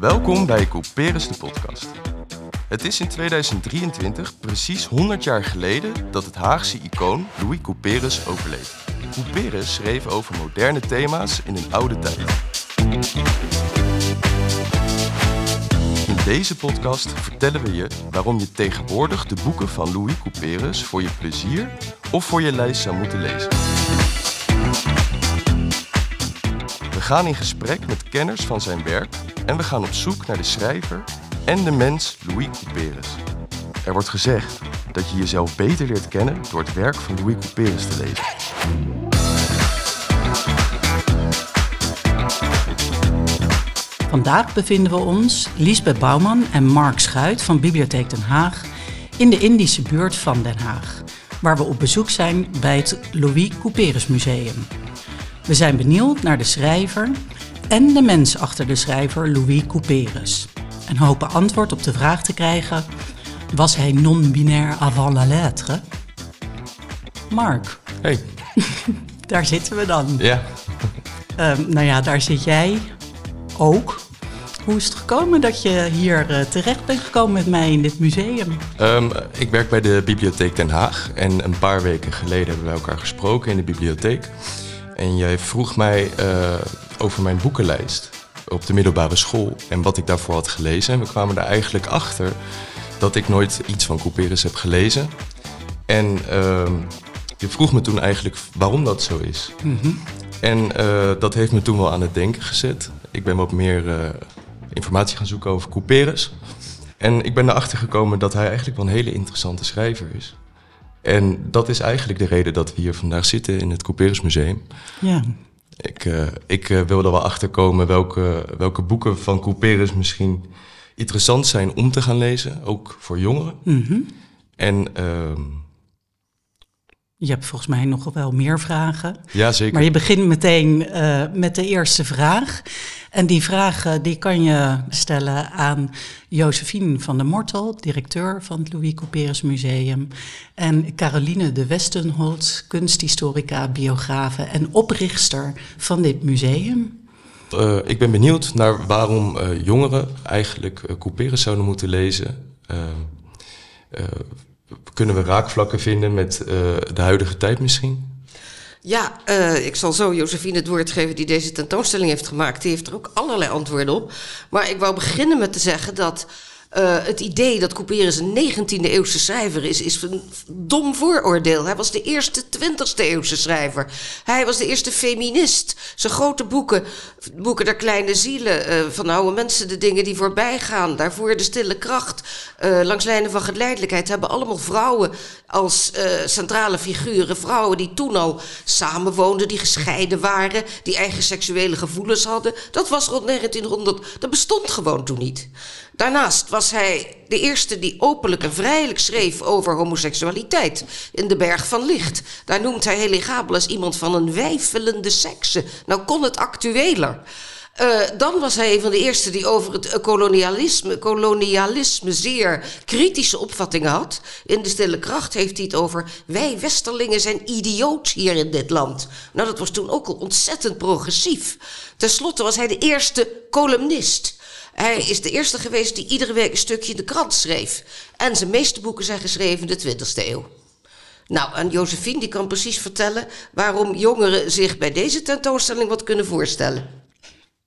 Welkom bij Couperus de podcast. Het is in 2023 precies 100 jaar geleden dat het Haagse icoon Louis Couperus overleed. Couperus schreef over moderne thema's in een oude tijd. In deze podcast vertellen we je waarom je tegenwoordig de boeken van Louis Couperus voor je plezier of voor je lijst zou moeten lezen. Gaan in gesprek met kenners van zijn werk en we gaan op zoek naar de schrijver en de mens Louis Couperus. Er wordt gezegd dat je jezelf beter leert kennen door het werk van Louis Couperus te lezen. Vandaag bevinden we ons, Liesbeth Bouwman en Mark Schuit van Bibliotheek Den Haag, in de Indische buurt van Den Haag, waar we op bezoek zijn bij het Louis Couperus Museum. We zijn benieuwd naar de schrijver en de mens achter de schrijver Louis Couperus. En hopen antwoord op de vraag te krijgen: was hij non-binair avant la lettre? Mark, Hey, daar zitten we dan. ja. Ehm, nou ja, daar zit jij ook. Hoe is het gekomen dat je hier eh, terecht bent gekomen met mij in dit museum? Ehm, ik werk bij de Bibliotheek Den Haag en een paar weken geleden hebben we elkaar gesproken in de bibliotheek. En jij vroeg mij eh, over mijn boekenlijst op de middelbare school en wat ik daarvoor had gelezen. En we kwamen er eigenlijk achter dat ik nooit iets van Couperus heb gelezen. En ehm, je vroeg me toen eigenlijk waarom dat zo is. En eh, dat heeft me toen wel aan het denken gezet. Ik ben wat meer eh, informatie gaan zoeken over Couperus. En ik ben erachter gekomen dat hij eigenlijk wel een hele interessante schrijver is. En dat is eigenlijk de reden dat we hier vandaag zitten in het Couperus Museum. Ja, Ik, eh, ik eh, wil er wel achter komen welke, welke boeken van Couperus misschien interessant zijn om te gaan lezen, ook voor jongeren. En ehm, je hebt volgens mij nog wel meer vragen. ja, zeker. Maar je begint meteen eh, met de eerste vraag. En die vraag eh, die kan je stellen aan Josephine van der Mortel, directeur van het Louis Couperus Museum. En Caroline de Westenholt, kunsthistorica, biografe en oprichter van dit museum. Eh, ik ben benieuwd naar waarom eh, jongeren eigenlijk Couperus zouden moeten lezen. Kunnen we raakvlakken vinden met eh, de huidige tijd misschien? Ja, eh, ik zal zo Josephine het woord geven die deze tentoonstelling heeft gemaakt. Die heeft er ook allerlei antwoorden op. Maar ik wou beginnen met te zeggen dat eh, het idee dat Couperus een 19e eeuwse schrijver is, is een dom vooroordeel. Hij was de eerste 20e eeuwse schrijver. Hij was de eerste feminist. Zijn grote boeken, boeken der kleine zielen, eh, van oude mensen, de dingen die voorbij gaan, daarvoor de stille kracht, eh, langs lijnen van geleidelijkheid, hebben allemaal vrouwen als centrale figuren. Vrouwen die toen al samenwoonden, die gescheiden waren, die eigen seksuele gevoelens hadden. Dat was rond 1900, dat bestond gewoon toen niet. Daarnaast was hij de eerste die openlijk en vrijelijk schreef over homoseksualiteit in de Berg van Licht. Daar noemt hij Heligabel als iemand van een wijfelende sekse. Nou kon het actueler. Uh, dan was hij een van de eerste die over het kolonialisme, kolonialisme zeer kritische opvattingen had. In De Stille Kracht heeft hij het over wij Westerlingen zijn idioot hier in dit land. Nou, dat was toen ook al ontzettend progressief. Ten slotte was hij de eerste columnist. Hij is de eerste geweest die iedere week een stukje in de krant schreef. En zijn meeste boeken zijn geschreven in de 20e eeuw. Nou, en Josephine die kan precies vertellen waarom jongeren zich bij deze tentoonstelling wat kunnen voorstellen.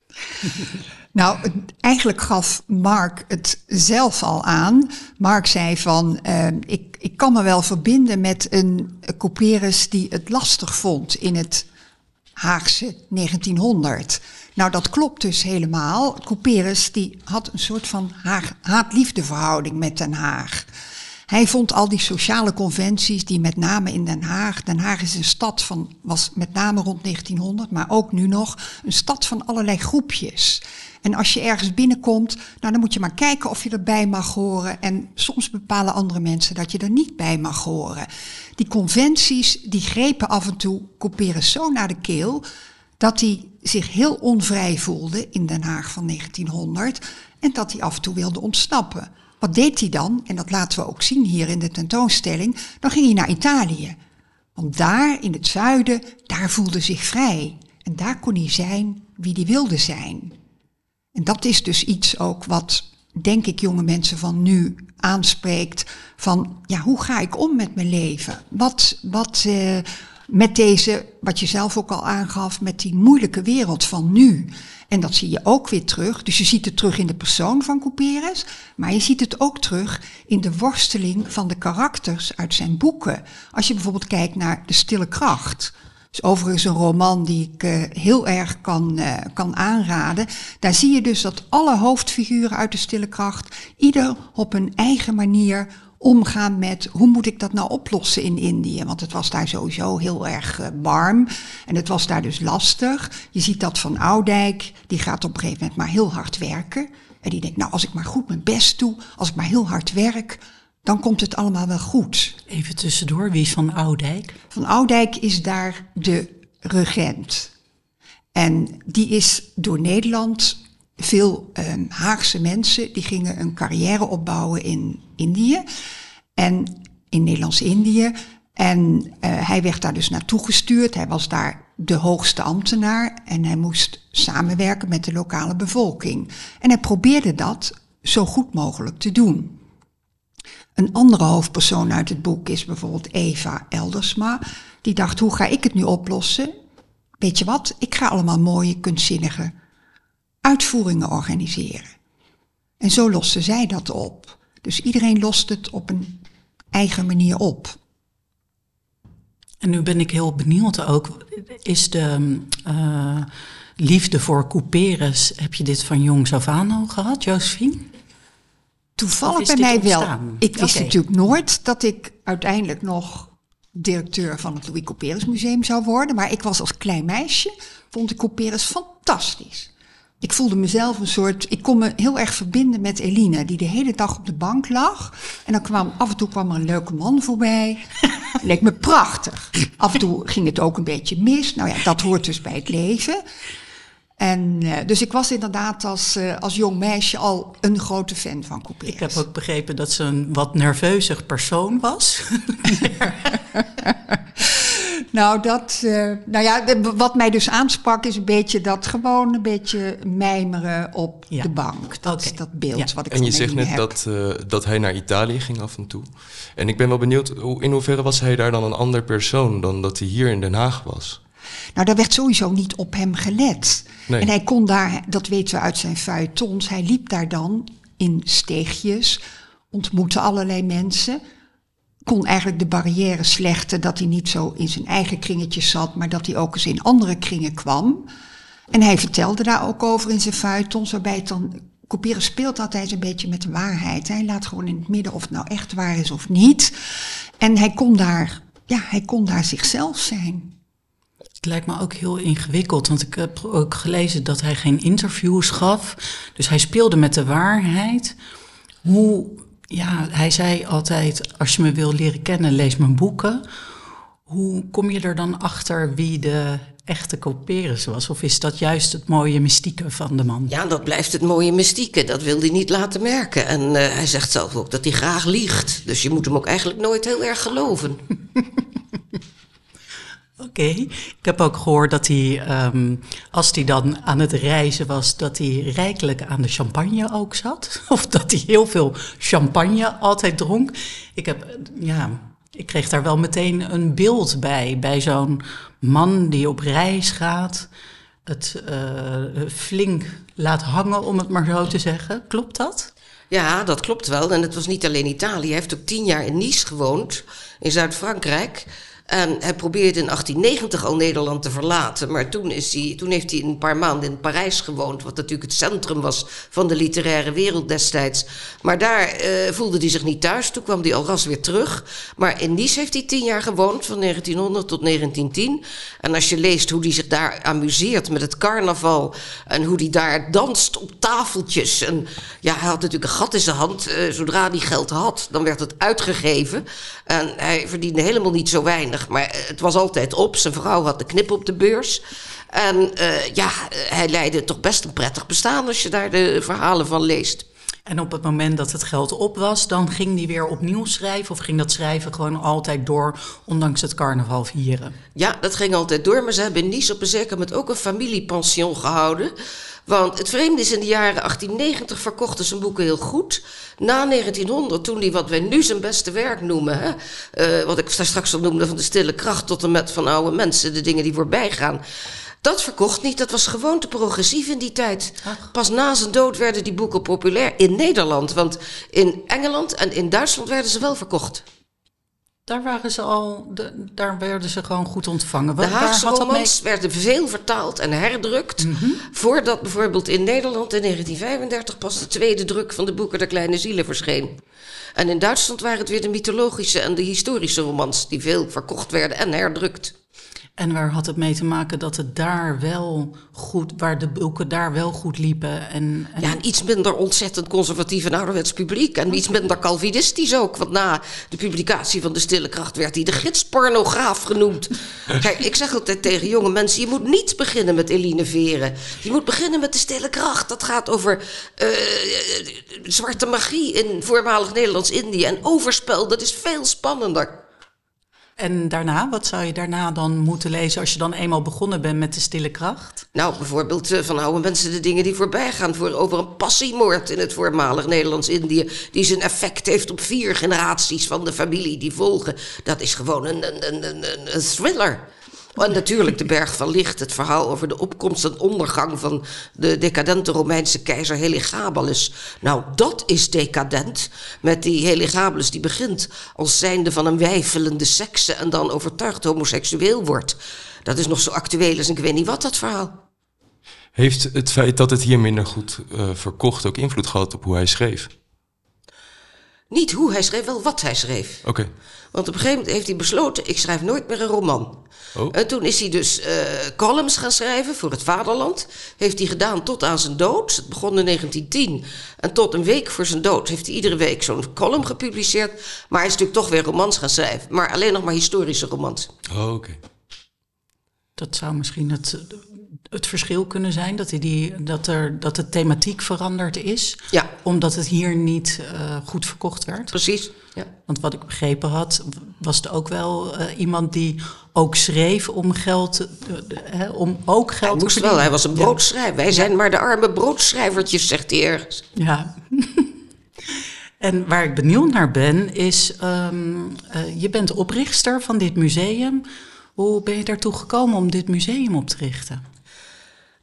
Nou, eigenlijk gaf Mark het zelf al aan. Mark zei van, uh, ik, ik kan me wel verbinden met een Couperus die het lastig vond in het Haagse 1900. Nou, dat klopt dus helemaal. Couperus die had een soort van haat-liefde verhouding met Den Haag. Hij vond al die sociale conventies die met name in Den Haag... Den Haag is een stad van, was met name rond 1900, maar ook nu nog... een stad van allerlei groepjes. En als je ergens binnenkomt, nou, dan moet je maar kijken of je erbij mag horen. En soms bepalen andere mensen dat je er niet bij mag horen. Die conventies, die grepen af en toe Couperus zo naar de keel... dat hij zich heel onvrij voelde in Den Haag van 1900... en dat hij af en toe wilde ontsnappen... Wat deed hij dan? En dat laten we ook zien hier in de tentoonstelling. Dan ging hij naar Italië. Want daar in het zuiden, daar voelde zich vrij. En daar kon hij zijn wie hij wilde zijn. En dat is dus iets ook wat, denk ik, jonge mensen van nu aanspreekt. Van, ja, hoe ga ik om met mijn leven? Wat, wat uh, met deze, wat je zelf ook al aangaf, met die moeilijke wereld van nu. En dat zie je ook weer terug. Dus je ziet het terug in de persoon van Couperus, maar je ziet het ook terug in de worsteling van de karakters uit zijn boeken. Als je bijvoorbeeld kijkt naar De Stille Kracht is overigens een roman die ik uh, heel erg kan, uh, kan aanraden. Daar zie je dus dat alle hoofdfiguren uit de stille kracht ieder op hun eigen manier omgaan met hoe moet ik dat nou oplossen in Indië. Want het was daar sowieso heel erg uh, warm en het was daar dus lastig. Je ziet dat van Oudijk, die gaat op een gegeven moment maar heel hard werken. En die denkt, nou als ik maar goed mijn best doe, als ik maar heel hard werk, dan komt het allemaal wel goed. Even tussendoor, wie is Van Oudijk? Van Oudijk is daar de regent. En die is door Nederland, veel um, Haagse mensen, die gingen een carrière opbouwen in Indië. En in Nederlands-Indië. En uh, hij werd daar dus naartoe gestuurd. Hij was daar de hoogste ambtenaar en hij moest samenwerken met de lokale bevolking. En hij probeerde dat zo goed mogelijk te doen. Een andere hoofdpersoon uit het boek is bijvoorbeeld Eva Eldersma. Die dacht, hoe ga ik het nu oplossen? Weet je wat, ik ga allemaal mooie, kunstzinnige uitvoeringen organiseren. En zo loste zij dat op. Dus iedereen lost het op een eigen manier op. En nu ben ik heel benieuwd ook, is de uh, liefde voor couperus, heb je dit van jongs af aan al gehad, Josephine? Toevallig bij mij wel. Ik wist okay. natuurlijk nooit dat ik uiteindelijk nog directeur van het Louis Couperus Museum zou worden. Maar ik was als klein meisje, vond ik Couperus fantastisch. Ik voelde mezelf een soort, ik kon me heel erg verbinden met Eline, die de hele dag op de bank lag. En dan kwam, af en toe kwam er een leuke man voorbij. Leek me prachtig. Af en toe ging het ook een beetje mis. Nou ja, dat hoort dus bij het leven. En uh, dus ik was inderdaad als, uh, als jong meisje al een grote fan van Couperus. Ik heb ook begrepen dat ze een wat nerveuzig persoon was. nou, dat, uh, nou ja, wat mij dus aansprak is een beetje dat gewoon een beetje mijmeren op ja. de bank. Dat okay. is dat beeld ja. wat ik En je zegt net heb. dat, dat hij naar Italië ging af en toe. En ik ben wel benieuwd, in hoeverre was hij daar dan een ander persoon dan dat hij hier in Den Haag was? Nou, daar werd sowieso niet op hem gelet. Nee. En hij kon daar, dat weten we uit zijn feuilletons, hij liep daar dan in steegjes, ontmoette allerlei mensen. Kon eigenlijk de barrière slechten dat hij niet zo in zijn eigen kringetjes zat, maar dat hij ook eens in andere kringen kwam. En hij vertelde daar ook over in zijn feuilletons, waarbij het dan Kopieren speelt altijd een beetje met de waarheid. Hij laat gewoon in het midden of het nou echt waar is of niet. En hij kon daar, ja, hij kon daar zichzelf zijn. Het lijkt me ook heel ingewikkeld, want ik heb ook gelezen dat hij geen interviews gaf. Dus hij speelde met de waarheid. Hoe, ja, hij zei altijd: als je me wil leren kennen, lees mijn boeken. Hoe kom je er dan achter wie de echte Couperus was? Of is dat juist het mooie mystieke van de man? Ja, dat blijft het mooie mystieke. Dat wil hij niet laten merken. En uh, hij zegt zelf ook dat hij graag liegt. Dus je moet hem ook eigenlijk nooit heel erg geloven. Oké, ik heb ook gehoord dat hij, um, als hij dan aan het reizen was, dat hij rijkelijk aan de champagne ook zat. Of dat hij heel veel champagne altijd dronk. Ik heb, ja, ik kreeg daar wel meteen een beeld bij, bij zo'n man die op reis gaat, het uh, flink laat hangen, om het maar zo te zeggen. Klopt dat? Ja, dat klopt wel. En het was niet alleen Italië. Hij heeft ook tien jaar in Nice gewoond, in Zuid-Frankrijk. En hij probeerde in 1890 al Nederland te verlaten. Maar toen, is hij, toen heeft hij een paar maanden in Parijs gewoond. Wat natuurlijk het centrum was van de literaire wereld destijds. Maar daar uh, voelde hij zich niet thuis. Toen kwam hij al ras weer terug. Maar in Nice heeft hij tien jaar gewoond. Van 1900 tot 1910. En als je leest hoe hij zich daar amuseert met het carnaval. En hoe hij daar danst op tafeltjes. En ja, hij had natuurlijk een gat in zijn hand. Uh, zodra hij geld had, dan werd het uitgegeven. En hij verdiende helemaal niet zo weinig. Maar het was altijd op. Zijn vrouw had de knip op de beurs. En uh, ja, hij leidde toch best een prettig bestaan als je daar de verhalen van leest. En op het moment dat het geld op was, dan ging hij weer opnieuw schrijven? Of ging dat schrijven gewoon altijd door, ondanks het carnaval vieren? Ja, dat ging altijd door. Maar ze hebben in Nice op een zeker moment ook een familiepension gehouden. Want het vreemde is, in de jaren 1890 verkochten zijn boeken heel goed. Na 1900, toen hij wat wij nu zijn beste werk noemen... Hè, uh, wat ik straks al noemde, van de stille kracht tot en met van oude mensen... de dingen die voorbij gaan... Dat verkocht niet, dat was gewoon te progressief in die tijd. Pas na zijn dood werden die boeken populair in Nederland. Want in Engeland en in Duitsland werden ze wel verkocht. Daar waren ze al, de, daar werden ze gewoon goed ontvangen. De Haagse romans mee... werden veel vertaald en herdrukt. Mm -hmm. Voordat bijvoorbeeld in Nederland in 1935 pas de tweede druk van de boeken Der Kleine Zielen verscheen. En in Duitsland waren het weer de mythologische en de historische romans die veel verkocht werden en herdrukt. En waar had het mee te maken dat het daar wel goed, waar de boeken daar wel goed liepen? En, en... Ja, en iets minder ontzettend conservatief en ouderwets publiek. En iets minder Calvinistisch ook. Want na de publicatie van De Stille Kracht werd hij de gidspornograaf genoemd. Kijk, ik zeg altijd tegen jonge mensen: je moet niet beginnen met Eline Veren. Je moet beginnen met De Stille Kracht. Dat gaat over uh, zwarte magie in voormalig Nederlands-Indië. En overspel, dat is veel spannender. En daarna, wat zou je daarna dan moeten lezen als je dan eenmaal begonnen bent met de stille kracht? Nou, bijvoorbeeld uh, van oude mensen de dingen die voorbij gaan voor, over een passiemoord in het voormalig Nederlands-Indië, die zijn effect heeft op vier generaties van de familie die volgen. Dat is gewoon een, een, een, een thriller. En natuurlijk de Berg van Licht, het verhaal over de opkomst en ondergang van de decadente Romeinse keizer Heligabelus. Nou, dat is decadent. Met die Heligabelus die begint als zijnde van een wijfelende sekse en dan overtuigd homoseksueel wordt. Dat is nog zo actueel als ik weet niet wat dat verhaal. Heeft het feit dat het hier minder goed uh, verkocht ook invloed gehad op hoe hij schreef? Niet hoe hij schreef, wel wat hij schreef. Oké. Want op een gegeven moment heeft hij besloten: ik schrijf nooit meer een roman. Oh. En toen is hij dus uh, columns gaan schrijven voor het Vaderland. Heeft hij gedaan tot aan zijn dood. Het begon in 1910. En tot een week voor zijn dood heeft hij iedere week zo'n column gepubliceerd. Maar hij is natuurlijk toch weer romans gaan schrijven. Maar alleen nog maar historische romans. Oh, oké. Dat zou misschien het het verschil kunnen zijn? Dat, die, dat, er, dat de thematiek veranderd is? Ja. Omdat het hier niet uh, goed verkocht werd? Precies. Ja. Want wat ik begrepen had, was er ook wel uh, iemand die ook schreef om geld, om ook geld hij moest wel, hij was een broodschrijver. Wij zijn maar de arme broodschrijvertjes, zegt hij ergens. Ja. en waar ik benieuwd naar ben, is, um, je bent oprichter van dit museum. Hoe ben je daartoe gekomen om dit museum op te richten?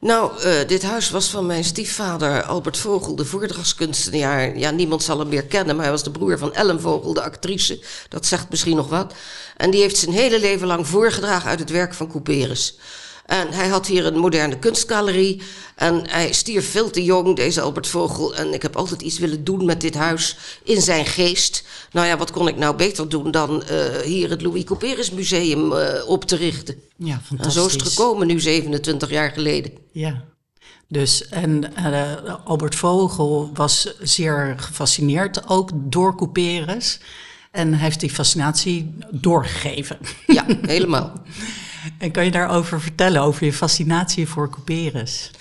Nou, uh, dit huis was van mijn stiefvader Albert Vogel, de voordrachtskunstenaar. Ja, niemand zal hem meer kennen, maar hij was de broer van Ellen Vogel, de actrice. Dat zegt misschien nog wat. En die heeft zijn hele leven lang voorgedragen uit het werk van Couperus. En hij had hier een moderne kunstgalerie. En hij stierf veel te jong, deze Albert Vogel. En ik heb altijd iets willen doen met dit huis in zijn geest. Nou ja, wat kon ik nou beter doen dan uh, hier het Louis Couperus Museum uh, op te richten? Ja, fantastisch. En zo is het gekomen nu 27 jaar geleden. Ja. Dus, en uh, Albert Vogel was zeer gefascineerd ook door Couperus. En heeft die fascinatie doorgegeven. Ja, helemaal. En kan je daarover vertellen, over je fascinatie voor Couperus?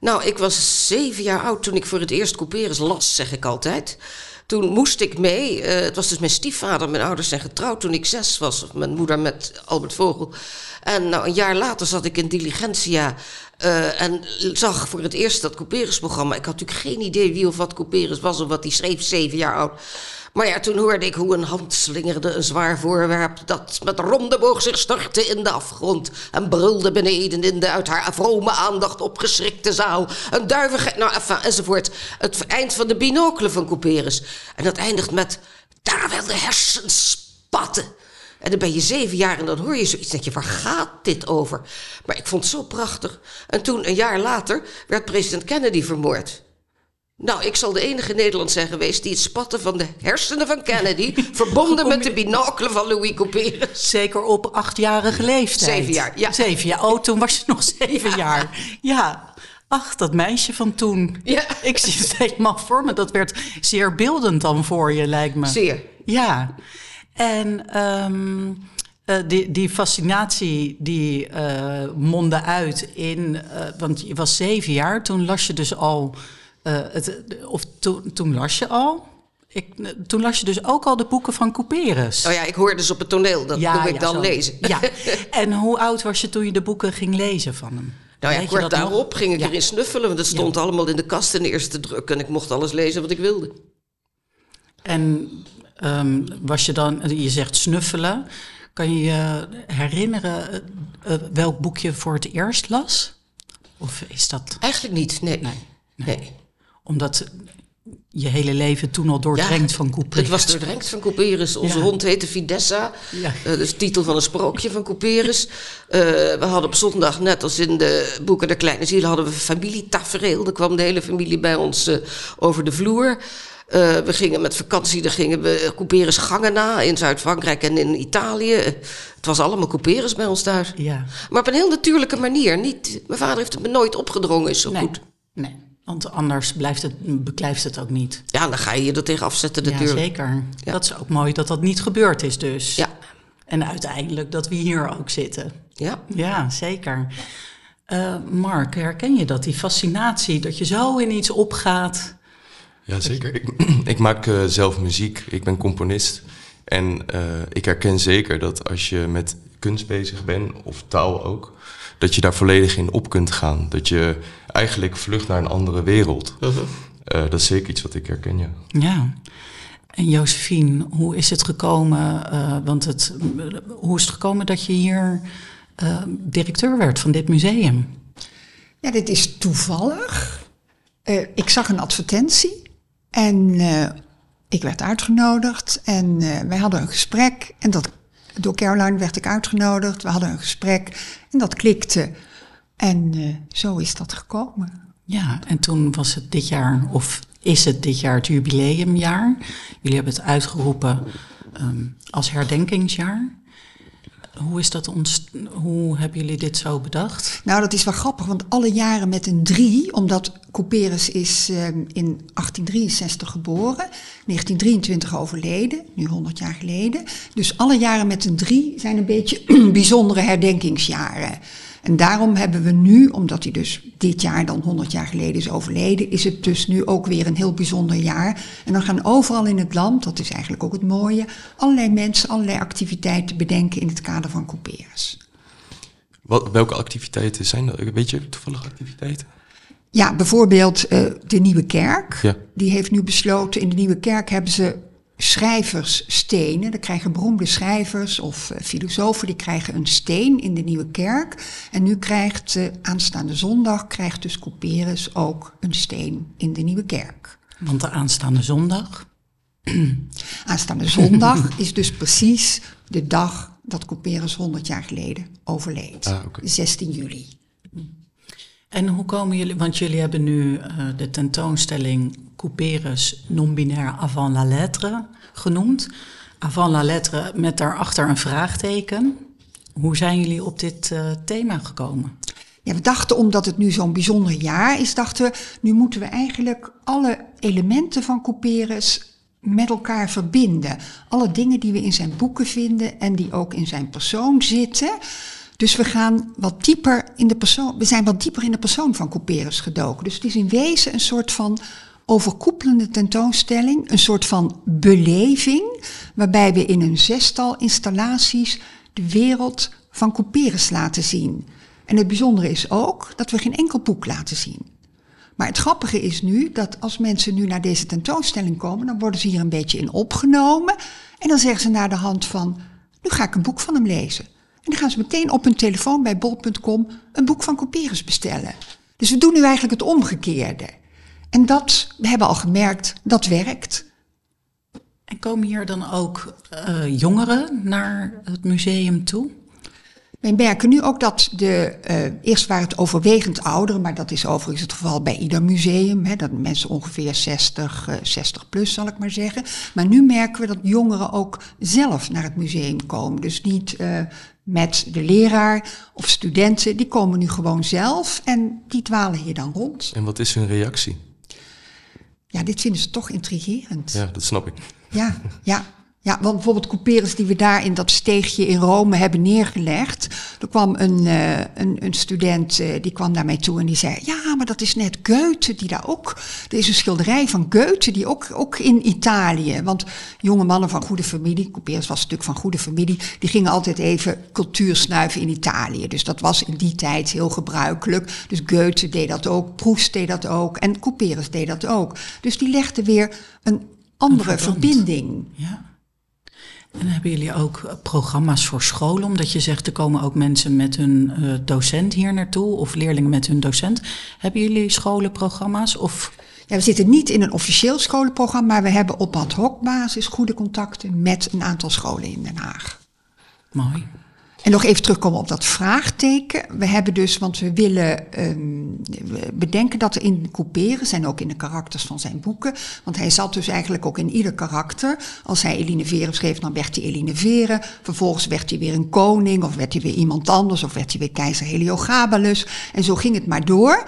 Nou, ik was zeven jaar oud toen ik voor het eerst Couperus las, zeg ik altijd. Toen moest ik mee. Uh, het was dus mijn stiefvader. Mijn ouders zijn getrouwd toen ik zes was. Of mijn moeder met Albert Vogel. En nou, een jaar later zat ik in Diligentia. Uh, en zag voor het eerst dat Couperus-programma. Ik had natuurlijk geen idee wie of wat Couperus was of wat hij schreef, zeven jaar oud. Maar ja, toen hoorde ik hoe een hand slingerde een zwaar voorwerp... dat met ronde boog zich stortte in de afgrond... en brulde beneden in de uit haar vrome aandacht opgeschrikte zaal. Een duivige... Nou, enfin, enzovoort. Het eind van de binocle van Couperus. En dat eindigt met... daar wel de hersens spatten. En dan ben je zeven jaar en dan hoor je zoiets. denk je, waar gaat dit over? Maar ik vond het zo prachtig. En toen, een jaar later, werd president Kennedy vermoord. Nou, ik zal de enige Nederland zijn geweest die het spatten van de hersenen van Kennedy verbonden met de binocle van Louis Couperus. Zeker op achtjarige leeftijd. Zeven jaar, ja. Zeven jaar. Oh, toen was je nog zeven ja. jaar. Ja. Ach, dat meisje van toen. Ja. Ik zie het helemaal voor me. Dat werd zeer beeldend dan voor je, lijkt me. Zeer. Ja. En um, uh, die, die fascinatie die uh, mondde uit in... Uh, want je was zeven jaar, toen las je dus al... Uh, het, of to, toen las je al. Ik, toen las je dus ook al de boeken van Couperus. Oh ja, ik hoorde dus op het toneel. Dat ja, doe ik ja, dan zo. lezen. Ja. En hoe oud was je toen je de boeken ging lezen van hem? Nou ja, kort nog? daarop ging ik erin snuffelen, want het stond allemaal in de kast in de eerste druk en ik mocht alles lezen wat ik wilde. En ehm, was je dan, je zegt snuffelen. Kan je je herinneren eh, eh, welk boek je voor het eerst las? Of is dat Eigenlijk niet, nee. Nee, nee. Omdat je hele leven toen al doordrenkt van Couperus? Het was doordrenkt van Couperus. Onze Ja. hond heette Fidessa. Ja. Eh, dat is de titel van een sprookje van Couperus. Eh, we hadden op zondag, net als in de boeken De Kleine Ziel, hadden we familietafereel. Er kwam de hele familie bij ons eh, over de vloer. We gingen met vakantie, dan gingen we Couperus gangen na in Zuid-Frankrijk en in Italië. Het was allemaal Couperus bij ons thuis. Ja. Maar op een heel natuurlijke manier. Niet, mijn vader heeft het me nooit opgedrongen, is zo Nee, goed. nee, want anders blijft het, beklijft het ook niet. Ja, dan ga je je er tegen afzetten Ja, natuurlijk. zeker. Ja. Dat is ook mooi dat dat niet gebeurd is dus. Ja, En uiteindelijk dat we hier ook zitten. ja. Ja, zeker. Eh, Mark, herken je dat? Die fascinatie, dat je zo in iets opgaat. Ja, zeker. Ik, ik maak eh, zelf muziek, ik ben componist. En eh, ik herken zeker dat als je met kunst bezig bent, of taal ook, dat je daar volledig in op kunt gaan. Dat je eigenlijk vlucht naar een andere wereld. Eh, dat is zeker iets wat ik herken, ja. Ja. En Josephine, hoe is het gekomen? eh, want het, hoe is het gekomen dat je hier eh, directeur werd van dit museum? Ja, dit is toevallig. Eh, ik zag een advertentie en eh, ik werd uitgenodigd en eh, wij hadden een gesprek. En dat, door Caroline werd ik uitgenodigd. We hadden een gesprek en dat klikte. En eh, zo is dat gekomen. Ja, en toen was het dit jaar, of is het dit jaar het jubileumjaar. Jullie hebben het uitgeroepen ehm, als herdenkingsjaar. Hoe is dat hoe hebben jullie dit zo bedacht? Nou, dat is wel grappig, want alle jaren met een drie, omdat Couperus is eh, in 1863 geboren, 1923 overleden, nu 100 jaar geleden. Dus alle jaren met een drie zijn een beetje bijzondere herdenkingsjaren. En daarom hebben we nu, omdat hij dus dit jaar dan 100 jaar geleden is overleden, is het dus nu ook weer een heel bijzonder jaar. En dan gaan overal in het land, dat is eigenlijk ook het mooie, allerlei mensen allerlei activiteiten bedenken in het kader van Couperus. Wat, welke activiteiten zijn dat? Weet je toevallig activiteiten? Ja, bijvoorbeeld eh, de Nieuwe Kerk. Ja. Die heeft nu besloten, in de Nieuwe Kerk hebben ze schrijversstenen. Dan krijgen beroemde schrijvers of eh, filosofen, die krijgen een steen in de Nieuwe Kerk. En nu krijgt eh, aanstaande zondag, krijgt dus Couperus ook een steen in de Nieuwe Kerk. Want de aanstaande zondag. Aanstaande zondag is dus precies de dag dat Couperus 100 jaar geleden overleed. Ah, oké. 16 juli. En hoe komen jullie, want jullie hebben nu eh, de tentoonstelling Couperus non-binair avant la lettre genoemd. Avant la lettre met daarachter een vraagteken. Hoe zijn jullie op dit eh, thema gekomen? Ja, we dachten omdat het nu zo'n bijzonder jaar is, dachten we, nu moeten we eigenlijk alle elementen van Couperus met elkaar verbinden. Alle dingen die we in zijn boeken vinden en die ook in zijn persoon zitten. Dus we gaan wat dieper in de persoon, we zijn wat dieper in de persoon van Couperus gedoken. Dus het is in wezen een soort van overkoepelende tentoonstelling, een soort van beleving, waarbij we in een zestal installaties de wereld van Couperus laten zien. En het bijzondere is ook dat we geen enkel boek laten zien. Maar het grappige is nu dat als mensen nu naar deze tentoonstelling komen, dan worden ze hier een beetje in opgenomen. En dan zeggen ze naar de hand van, nu ga ik een boek van hem lezen. En dan gaan ze meteen op hun telefoon bij bol.com een boek van Couperus bestellen. Dus we doen nu eigenlijk het omgekeerde. En dat, we hebben al gemerkt, dat werkt. En komen hier dan ook eh, jongeren naar het museum toe? Wij merken nu ook dat de, eh, eerst waren het overwegend ouderen, maar dat is overigens het geval bij ieder museum. Hè, dat mensen ongeveer 60, eh, 60 plus zal ik maar zeggen. Maar nu merken we dat jongeren ook zelf naar het museum komen. Dus niet eh, met de leraar of studenten, die komen nu gewoon zelf en die dwalen hier dan rond. En wat is hun reactie? Ja, dit vinden ze toch intrigerend. Ja, dat snap ik. Ja, ja, Ja, want bijvoorbeeld couperus die we daar in dat steegje in Rome hebben neergelegd. Er kwam een, uh, een, een, student, uh, die kwam naar mij toe en die zei... Ja, maar dat is net Goethe, die daar ook... Er is een schilderij van Goethe, die ook, ook in Italië... Want jonge mannen van goede familie, couperus was natuurlijk van goede familie... die gingen altijd even cultuur snuiven in Italië. Dus dat was in die tijd heel gebruikelijk. Dus Goethe deed dat ook, Proust deed dat ook en couperus deed dat ook. Dus die legde weer een andere Een verbinding. Ja. En hebben jullie ook eh, programma's voor scholen? Omdat je zegt, er komen ook mensen met hun uh, docent hier naartoe, of leerlingen met hun docent. Hebben jullie scholenprogramma's? Of Ja, we zitten niet in een officieel scholenprogramma, maar we hebben op ad hoc basis goede contacten met een aantal scholen in Den Haag. mooi. En nog even terugkomen op dat vraagteken. We hebben dus, want we willen we bedenken dat er in couperen zijn ook in de karakters van zijn boeken. Want hij zat dus eigenlijk ook in ieder karakter. Als hij Eline Veren schreef, dan werd hij Eline Veren. Vervolgens werd hij weer een koning, of werd hij weer iemand anders, of werd hij weer keizer Heliogabalus. En zo ging het maar door.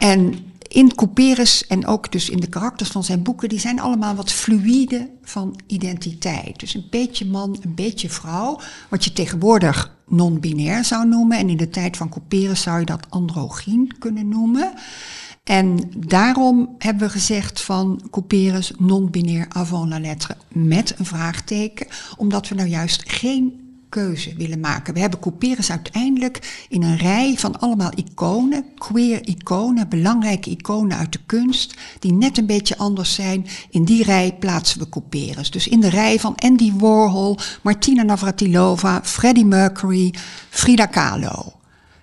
En in Couperus en ook dus in de karakters van zijn boeken, die zijn allemaal wat fluïde van identiteit. Dus een beetje man, een beetje vrouw, wat je tegenwoordig non-binair zou noemen. En in de tijd van Couperus zou je dat androgyn kunnen noemen. En daarom hebben we gezegd van Couperus non-binair avant la lettre met een vraagteken, omdat we nou juist geen keuze willen maken. We hebben Couperus uiteindelijk in een rij van allemaal iconen, queer iconen, belangrijke iconen uit de kunst, die net een beetje anders zijn. In die rij plaatsen we Couperus. Dus in de rij van Andy Warhol, Martina Navratilova, Freddie Mercury, Frida Kahlo.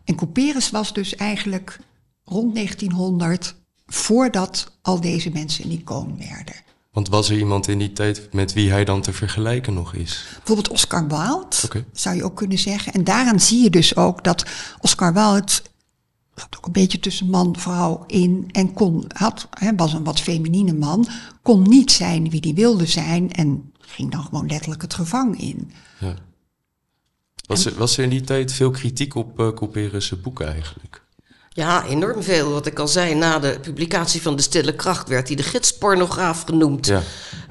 En Couperus was dus eigenlijk rond 1900, voordat al deze mensen een icoon werden. Want was er iemand in die tijd met wie hij dan te vergelijken nog is? Bijvoorbeeld Oscar Wilde, zou je ook kunnen zeggen. En daaraan zie je dus ook dat Oscar Wilde zat ook een beetje tussen man vrouw in en kon, had, hè, was een wat feminine man, kon niet zijn wie die wilde zijn en ging dan gewoon letterlijk het gevang in. Ja. Was, er, was er in die tijd veel kritiek op uh, Couperus' boeken eigenlijk? Ja, enorm veel. Wat ik al zei, na de publicatie van De Stille Kracht werd hij de gidspornograaf genoemd. Ja.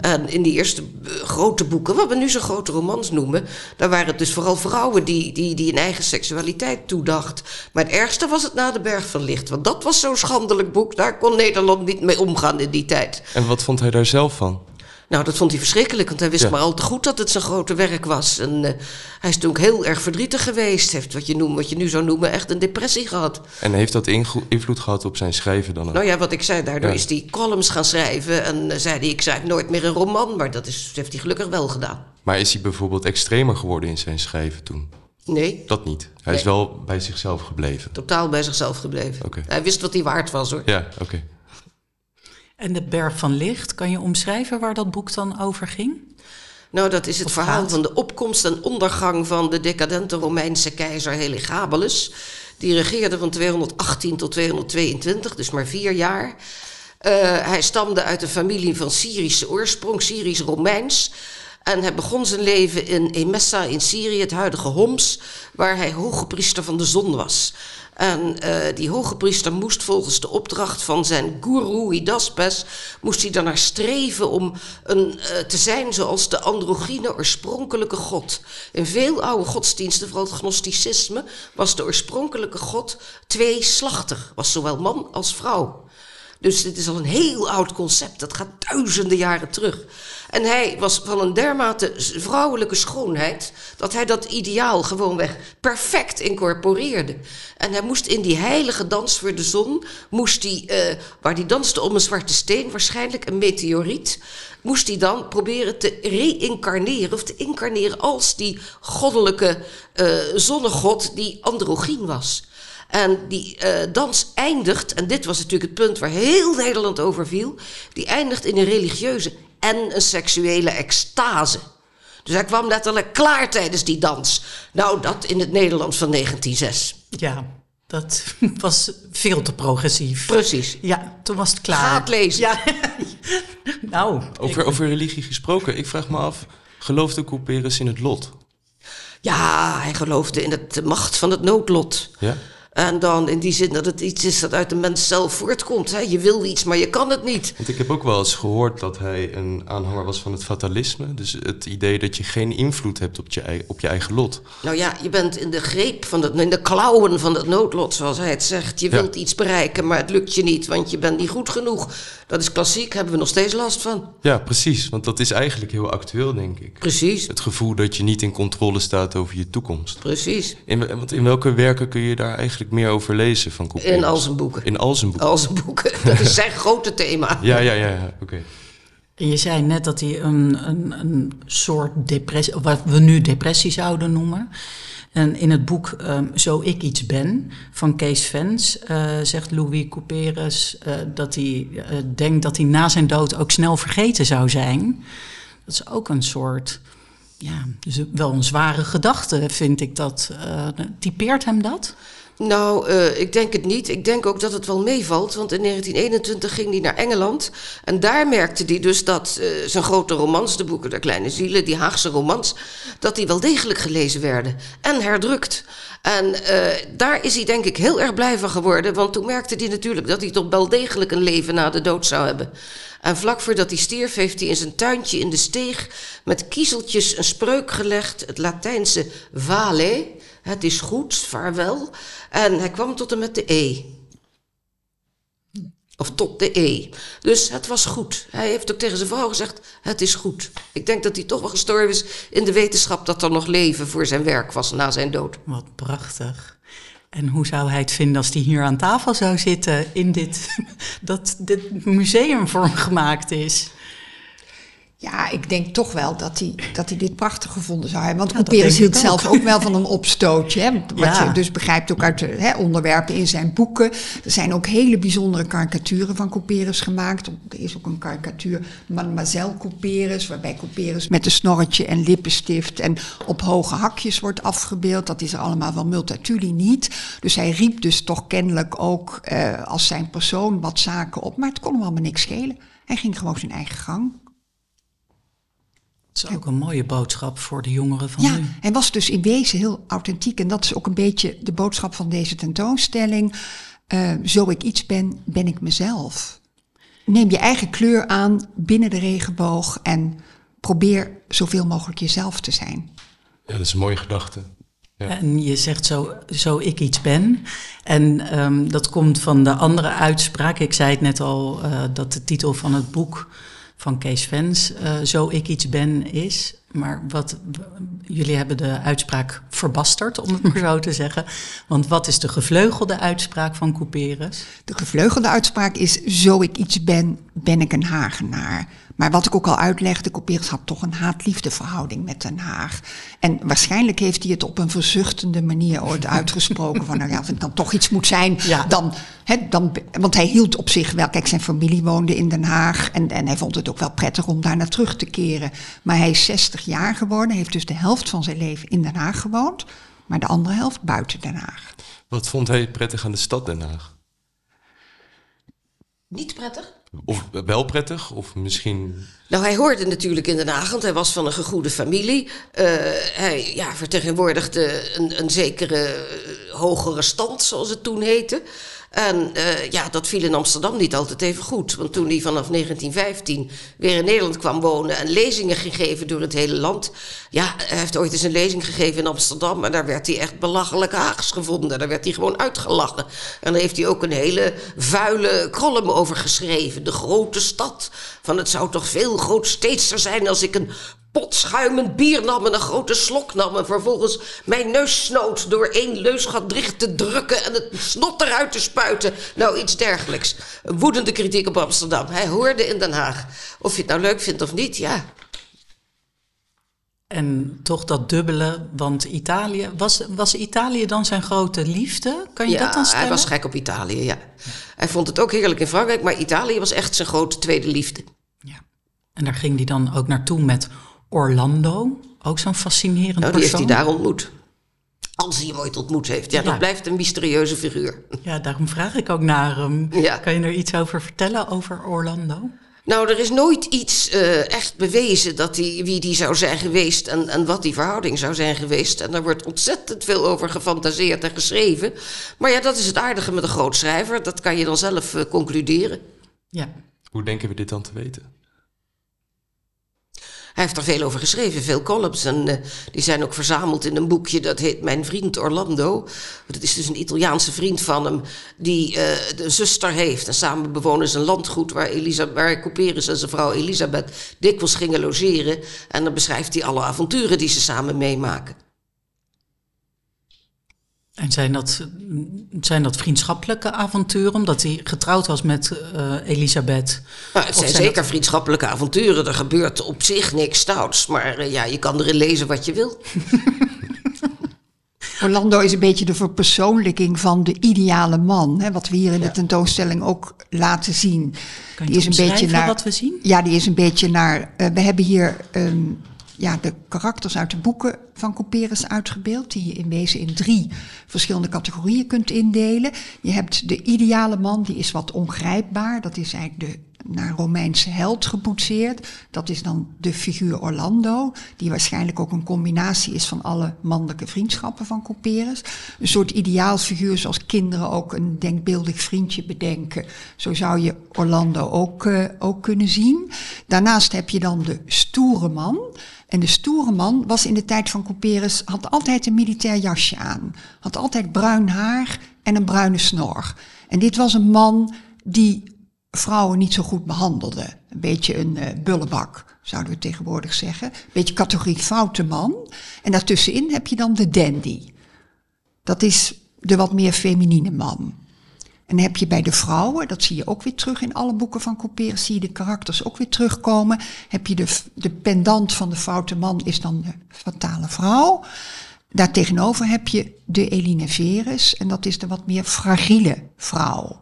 En in die eerste eh, grote boeken, wat we nu zo grote romans noemen, daar waren het dus vooral vrouwen die, die, die een eigen seksualiteit toedacht. Maar het ergste was het Na de Berg van Licht, want dat was zo'n schandelijk boek. Daar kon Nederland niet mee omgaan in die tijd. En wat vond hij daar zelf van? Nou, dat vond hij verschrikkelijk, want hij wist Ja. maar al te goed dat het zijn grote werk was. En eh, hij is toen ook heel erg verdrietig geweest. Heeft wat je, noemt, wat je nu zou noemen echt een depressie gehad. En heeft dat invloed gehad op zijn schrijven dan ook? Nou ja, wat ik zei, daardoor Ja. is hij columns gaan schrijven. En eh, zei hij, ik schrijf nooit meer een roman. Maar dat is, heeft hij gelukkig wel gedaan. Maar is hij bijvoorbeeld extremer geworden in zijn schrijven toen? Nee, Dat niet. Hij is wel bij zichzelf gebleven. totaal bij zichzelf gebleven. Hij wist wat hij waard was hoor. Ja, oké. En de Berg van Licht, kan je omschrijven waar dat boek dan over ging? Nou, dat is het Of verhaal gaat. van de opkomst en ondergang van de decadente Romeinse keizer Heliogabalus. Die regeerde van 218 tot 222, dus maar vier jaar. Eh, hij stamde uit een familie van Syrische oorsprong, Syrisch-Romeins. En hij begon zijn leven in Emessa in Syrië, het huidige Homs, waar hij hoge priester van de zon was. En eh, die hoge priester moest volgens de opdracht van zijn guru Hidaspes, moest hij daarnaar streven om een, eh, te zijn zoals de androgyne oorspronkelijke god. In veel oude godsdiensten, vooral het gnosticisme, was de oorspronkelijke god tweeslachtig, was zowel man als vrouw. Dus dit is al een heel oud concept. Dat gaat duizenden jaren terug. En hij was van een dermate vrouwelijke schoonheid. dat hij dat ideaal gewoonweg perfect incorporeerde. En hij moest in die heilige dans voor de zon. moest hij, eh, waar hij danste om een zwarte steen, waarschijnlijk een meteoriet. moest hij dan proberen te reïncarneren. of te incarneren als die goddelijke eh, zonnegod die androgyn was. En die eh, dans eindigt, en dit was natuurlijk het punt waar heel Nederland over viel, die eindigt in een religieuze en een seksuele extase. Dus hij kwam letterlijk klaar tijdens die dans. Nou, dat in het Nederland van 1906. Ja, dat was veel te progressief. Precies. Ja, toen was het klaar. Ga het lezen. Ja. nou, Over, over religie gesproken, ik vraag me af, geloofde Couperus in het lot? Ja, hij geloofde in het- de macht van het noodlot. Ja? En dan in die zin dat het iets is dat uit de mens zelf voortkomt. Hè? Je wil iets, maar je kan het niet. Want ik heb ook wel eens gehoord dat hij een aanhanger was van het fatalisme. Dus het idee dat je geen invloed hebt op je, op je eigen lot. Nou ja, je bent in de greep van het, in de klauwen van het noodlot, zoals hij het zegt. Je Ja. wilt iets bereiken, maar het lukt je niet, want je bent niet goed genoeg. Dat is klassiek, hebben we nog steeds last van. Ja, precies. Want dat is eigenlijk heel actueel, denk ik. Precies, Het gevoel dat je niet in controle staat over je toekomst. precies. In, want in welke werken kun je daar eigenlijk meer over lezen van? In al zijn boeken. In al zijn boeken. Al zijn boeken. Dat is zijn grote thema. Ja, ja, ja, ja. oké. En je zei net dat hij een, een, een soort depressie, wat we nu depressie zouden noemen. En in het boek ehm, Zo ik iets ben van Kees Vens eh, zegt Louis Couperus eh, dat hij eh, denkt dat hij na zijn dood ook snel vergeten zou zijn. Dat is ook een soort, ja, dus wel een zware gedachte vind ik dat. Typeert hem dat? Nou, eh, ik denk het niet. Ik denk ook dat het wel meevalt. Want in 1921 ging hij naar Engeland. En daar merkte hij dus dat eh, zijn grote romans, de boeken der kleine zielen, die Haagse romans, dat die wel degelijk gelezen werden. En herdrukt. En eh, daar is hij denk ik heel erg blij van geworden. Want toen merkte hij natuurlijk dat hij toch wel degelijk een leven na de dood zou hebben. En vlak voordat hij stierf heeft hij in zijn tuintje in de steeg met kiezeltjes een spreuk gelegd. Het Latijnse vale, het is goed, vaarwel. En hij kwam tot en met de E. Of tot de E. Dus het was goed. Hij heeft ook tegen zijn vrouw gezegd: Het is goed. Ik denk dat hij toch wel gestorven is in de wetenschap dat er nog leven voor zijn werk was na zijn dood. Wat prachtig. En hoe zou hij het vinden als hij hier aan tafel zou zitten in dit, dat dit museum voor gemaakt is? Ja, ik denk toch wel dat hij, dat hij dit prachtig gevonden zou hebben. Want Ja, hield zelf ook. ook wel van een opstootje. Hè? Wat Ja. je dus begrijpt ook uit de hè, onderwerpen in zijn boeken. Er zijn ook hele bijzondere karikaturen van Couperus gemaakt. Er is ook een karikatuur Mademoiselle Couperus... waarbij Couperus met een snorretje en lippenstift... en op hoge hakjes wordt afgebeeld. Dat is er allemaal wel Multatuli niet. Dus hij riep dus toch kennelijk ook eh, als zijn persoon wat zaken op. Maar het kon hem allemaal niks schelen. Hij ging gewoon zijn eigen gang. Het is ook een mooie boodschap voor de jongeren van Ja, nu. hij was dus in wezen heel authentiek. En dat is ook een beetje de boodschap van deze tentoonstelling. Eh, zo ik iets ben, ben ik mezelf. Neem je eigen kleur aan binnen de regenboog en probeer zoveel mogelijk jezelf te zijn. Ja, dat is een mooie gedachte. Ja. En je zegt zo, zo ik iets ben. En ehm, dat komt van de andere uitspraak. Ik zei het net al, eh, dat de titel van het boek van Kees Vens eh, Zo ik iets ben is. Maar wat, jullie hebben de uitspraak verbasterd, om het maar zo te zeggen. Want wat is de gevleugelde uitspraak van Couperus? De gevleugelde uitspraak is: Zo ik iets ben, ben ik een Hagenaar. Maar wat ik ook al uitlegde, Couperus had toch een haat-liefde verhouding met Den Haag. En waarschijnlijk heeft hij het op een verzuchtende manier ooit uitgesproken. van nou ja, als het dan toch iets moet zijn, Ja. dan, hè, dan. Want hij hield op zich wel. Kijk, zijn familie woonde in Den Haag. En, en hij vond het ook wel prettig om daar naar terug te keren. Maar hij is 60 jaar geworden, heeft dus de helft van zijn leven in Den Haag gewoond. Maar de andere helft buiten Den Haag. Wat vond hij prettig aan de stad Den Haag? Niet prettig? Of wel prettig, of misschien... Nou, hij hoorde natuurlijk in Den Haag, want hij was van een gegoede familie. Eh, hij ja, vertegenwoordigde een, een zekere eh, hogere stand, zoals het toen heette. En eh, ja, dat viel in Amsterdam niet altijd even goed. Want toen hij vanaf 1915 weer in Nederland kwam wonen en lezingen ging geven door het hele land. Ja, hij heeft ooit eens een lezing gegeven in Amsterdam. En daar werd hij echt belachelijk Haags gevonden. Daar werd hij gewoon uitgelachen. En daar heeft hij ook een hele vuile column over geschreven. De grote stad. Van het zou toch veel grootsteedser zijn als ik een pot schuimend bier nam en een grote slok nam... en vervolgens mijn neus snoot door één leusgat dicht te drukken... en het snot eruit te spuiten. Nou, iets dergelijks. Een woedende kritiek op Amsterdam. Hij hoorde in Den Haag. Of je het nou leuk vindt of niet, ja. En toch dat dubbele, want Italië, was, was Italië dan zijn grote liefde? Kan je ja, dat dan stellen? hij was gek op Italië, ja. Hij vond het ook heerlijk in Frankrijk... maar Italië was echt zijn grote tweede liefde. Ja. En daar ging hij dan ook naartoe met Orlando, ook zo'n fascinerend Nou, die heeft hij daar ontmoet. Als hij hem ooit ontmoet heeft. Ja, Ja. dat blijft een mysterieuze figuur. Ja, daarom vraag ik ook naar hem. Ja. Kan je er iets over vertellen over Orlando? Nou, er is nooit iets uh, echt bewezen dat die, wie die zou zijn geweest en, en wat die verhouding zou zijn geweest. En daar wordt ontzettend veel over gefantaseerd en geschreven. Maar ja, dat is het aardige met een groot schrijver. Dat kan je dan zelf uh, concluderen. Ja. Hoe denken we dit dan te weten? Hij heeft er veel over geschreven, veel columns. En uh, die zijn ook verzameld in een boekje dat heet Mijn vriend Orlando. Dat is dus een Italiaanse vriend van hem die uh, een zuster heeft. En samen bewonen ze een landgoed waar, Elisa, waar Couperus en zijn vrouw Elisabeth dikwijls gingen logeren. En dan beschrijft hij alle avonturen die ze samen meemaken. En zijn dat, zijn dat vriendschappelijke avonturen, omdat hij getrouwd was met uh, Elisabeth? Nou, het zijn, zijn zeker dat... vriendschappelijke avonturen. Er gebeurt op zich niks stouts, maar uh, ja, je kan erin lezen wat je wil. Orlando is een beetje de verpersoonlijking van de ideale man, hè, wat we hier in de tentoonstelling ook laten zien. Kan je die is een beetje naar wat we zien? Ja, die is een beetje naar. Uh, we hebben hier. Um, ja, de karakters uit de boeken van Couperus uitgebeeld, die je in wezen in drie verschillende categorieën kunt indelen. Je hebt de ideale man, die is wat ongrijpbaar, dat is eigenlijk de naar Romeinse held geboetseerd. Dat is dan de figuur Orlando, die waarschijnlijk ook een combinatie is van alle mannelijke vriendschappen van Couperus. Een soort ideaalfiguur zoals kinderen ook een denkbeeldig vriendje bedenken. Zo zou je Orlando ook, uh, ook kunnen zien. Daarnaast heb je dan de stoere man. En de stoere man was in de tijd van Couperus, had altijd een militair jasje aan. Had altijd bruin haar en een bruine snor. En dit was een man die vrouwen niet zo goed behandelde. Een beetje een uh, bullebak, zouden we tegenwoordig zeggen. Een beetje categorie foute man. En daartussenin heb je dan de dandy. Dat is de wat meer feminine man. En dan heb je bij de vrouwen, dat zie je ook weer terug in alle boeken van Couperus, zie je de karakters ook weer terugkomen. Heb je de, de pendant van de foute man, is dan de fatale vrouw. Daartegenover heb je de Eline Verus, en dat is de wat meer fragiele vrouw.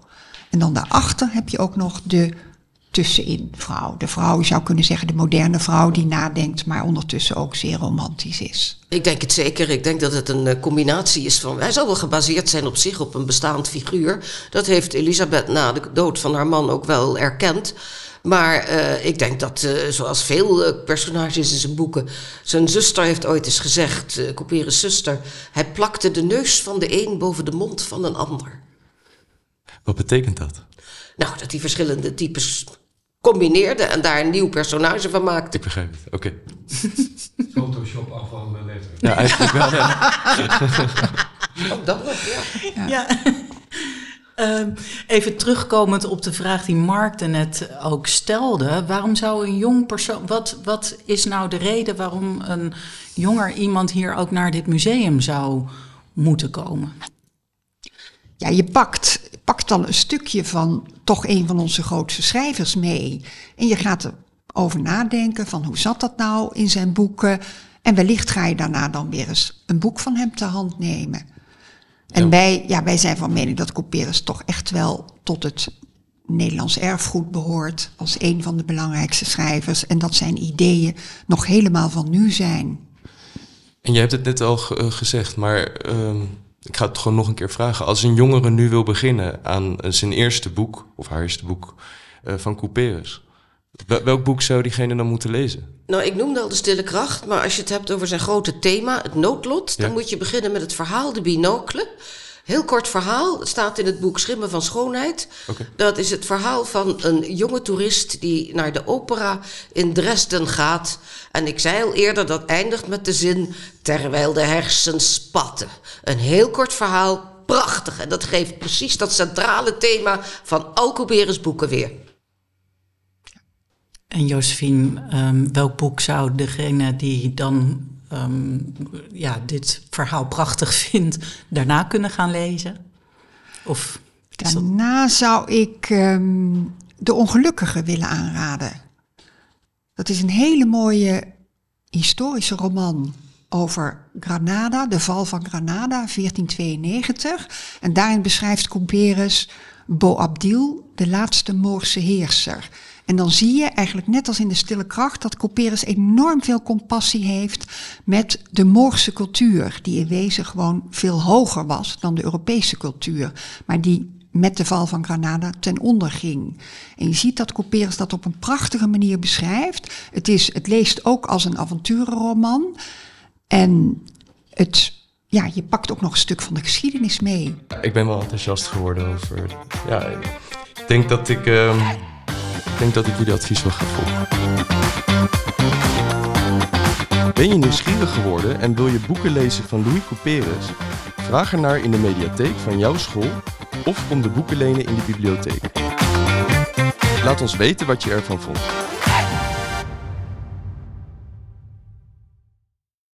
En dan daarachter heb je ook nog de tussenin vrouw. De vrouw, je zou kunnen zeggen, de moderne vrouw die nadenkt, maar ondertussen ook zeer romantisch is. Ik denk het zeker. Ik denk dat het een combinatie is van. Hij zal wel gebaseerd zijn op zich, op een bestaand figuur. Dat heeft Elisabeth na de dood van haar man ook wel erkend. Maar uh, ik denk dat, uh, zoals veel personages in zijn boeken. Zijn zuster heeft ooit eens gezegd, uh, zuster. Hij plakte de neus van de een boven de mond van een ander. Wat betekent dat? Nou, dat hij verschillende types combineerde en daar een nieuw personage van maakte. Ik begrijp het, oké. Okay. Photoshop af van de letter. Ja, eigenlijk wel. Ja. oh, dat was, ja. ja. ja. Uh, even terugkomend op de vraag die Mark net ook stelde. Waarom zou een jong persoon. Wat, wat is nou de reden waarom een jonger iemand hier ook naar dit museum zou moeten komen? Ja, je pakt, pakt dan een stukje van toch een van onze grootste schrijvers mee. En je gaat erover nadenken van hoe zat dat nou in zijn boeken. En wellicht ga je daarna dan weer eens een boek van hem te hand nemen. En ja. wij, ja, wij zijn van mening dat Couperus toch echt wel tot het Nederlands erfgoed behoort. Als een van de belangrijkste schrijvers. En dat zijn ideeën nog helemaal van nu zijn. En je hebt het net al gezegd, maar uh, ik ga het gewoon nog een keer vragen. Als een jongere nu wil beginnen aan zijn eerste boek, of haar eerste boek, uh, van Couperus. Welk boek zou diegene dan moeten lezen? Nou, ik noemde al de stille kracht, maar als je het hebt over zijn grote thema, het noodlot, dan moet je beginnen met het verhaal De Binocle. Heel kort verhaal, het staat in het boek Schimmen van Schoonheid. Okay. Dat is het verhaal van een jonge toerist die naar de opera in Dresden gaat. En ik zei al eerder, dat eindigt met de zin, terwijl de hersens spatten. Een heel kort verhaal, prachtig. En dat geeft precies dat centrale thema van Alcoberus boeken weer. En Josephine, um, welk boek zou degene die dan um, ja, dit verhaal prachtig vindt, daarna kunnen gaan lezen? Of daarna zou ik um, De Ongelukkige willen aanraden. Dat is een hele mooie historische roman over Granada, de val van Granada, 1492. En daarin beschrijft Couperus Boabdil, de laatste Moorse heerser. En dan zie je eigenlijk net als in de stille kracht dat Couperus enorm veel compassie heeft met de Moorse cultuur, die in wezen gewoon veel hoger was dan de Europese cultuur, maar die met de val van Granada ten onder ging. En je ziet dat Couperus dat op een prachtige manier beschrijft. Het, is, het leest ook als een avonturenroman. En het, ja, je pakt ook nog een stuk van de geschiedenis mee. Ik ben wel enthousiast geworden over. Ja, ik denk dat ik. ehm, ik denk dat ik jullie advies wel ga volgen. Ben je nieuwsgierig geworden en wil je boeken lezen van Louis Couperus? Vraag ernaar in de mediatheek van jouw school of kom de boeken lenen in de bibliotheek. Laat ons weten wat je ervan vond.